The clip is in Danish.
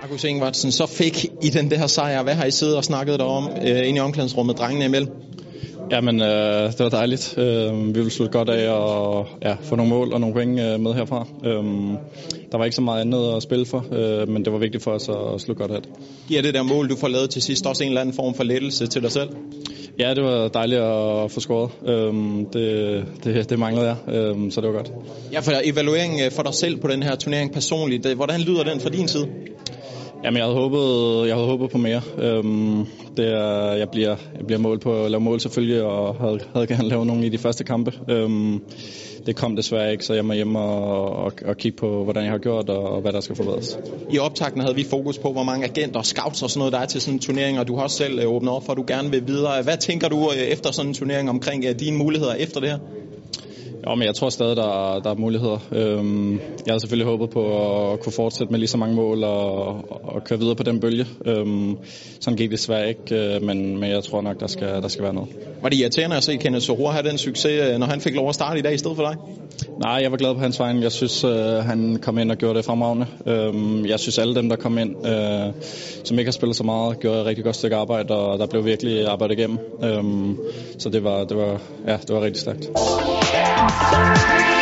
Markus Ingvartsen, så fik I den der sejr. Hvad har I siddet og snakket om øh, inde i omklædningsrummet, drengene imellem? Jamen, øh, det var dejligt. Øh, vi ville slutte godt af og ja, få nogle mål og nogle point øh, med herfra. Øh, der var ikke så meget andet at spille for, øh, men det var vigtigt for os at slutte godt af det. Giver det der mål, du får lavet til sidst, også en eller anden form for lettelse til dig selv? Ja, det var dejligt at få scoret. Øh, det, det, det manglede jeg, øh, så det var godt. Ja, for evalueringen for dig selv på den her turnering personligt, hvordan lyder den fra din side? Jamen, jeg havde håbet, jeg havde håbet på mere. Øhm, det er, jeg, bliver, jeg bliver mål på at lave mål selvfølgelig, og havde, havde gerne lavet nogle i de første kampe. Øhm, det kom desværre ikke, så jeg må hjem og, og, og kigge på, hvordan jeg har gjort, og, og hvad der skal forbedres. I optakten havde vi fokus på, hvor mange agenter, scouts og sådan noget, der er til sådan en turnering, og du har også selv øh, åbnet op for, at du gerne vil videre. Hvad tænker du øh, efter sådan en turnering omkring øh, dine muligheder efter det her? Jo, men jeg tror stadig, der, der er muligheder. Øhm, jeg havde selvfølgelig håbet på at kunne fortsætte med lige så mange mål og, og køre videre på den bølge. Øhm, sådan gik det desværre ikke, øh, men, men jeg tror nok, der skal, der skal være noget. Var det irriterende at se Kenneth Soror have den succes, øh, når han fik lov at starte i dag i stedet for dig? Nej, jeg var glad på hans vegne. Jeg synes, øh, han kom ind og gjorde det fremragende. Øhm, jeg synes, alle dem, der kom ind, øh, som ikke har spillet så meget, gjorde et rigtig godt stykke arbejde, og der blev virkelig arbejdet igennem. Øhm, så det var, det var, ja, det var rigtig stærkt. Yes.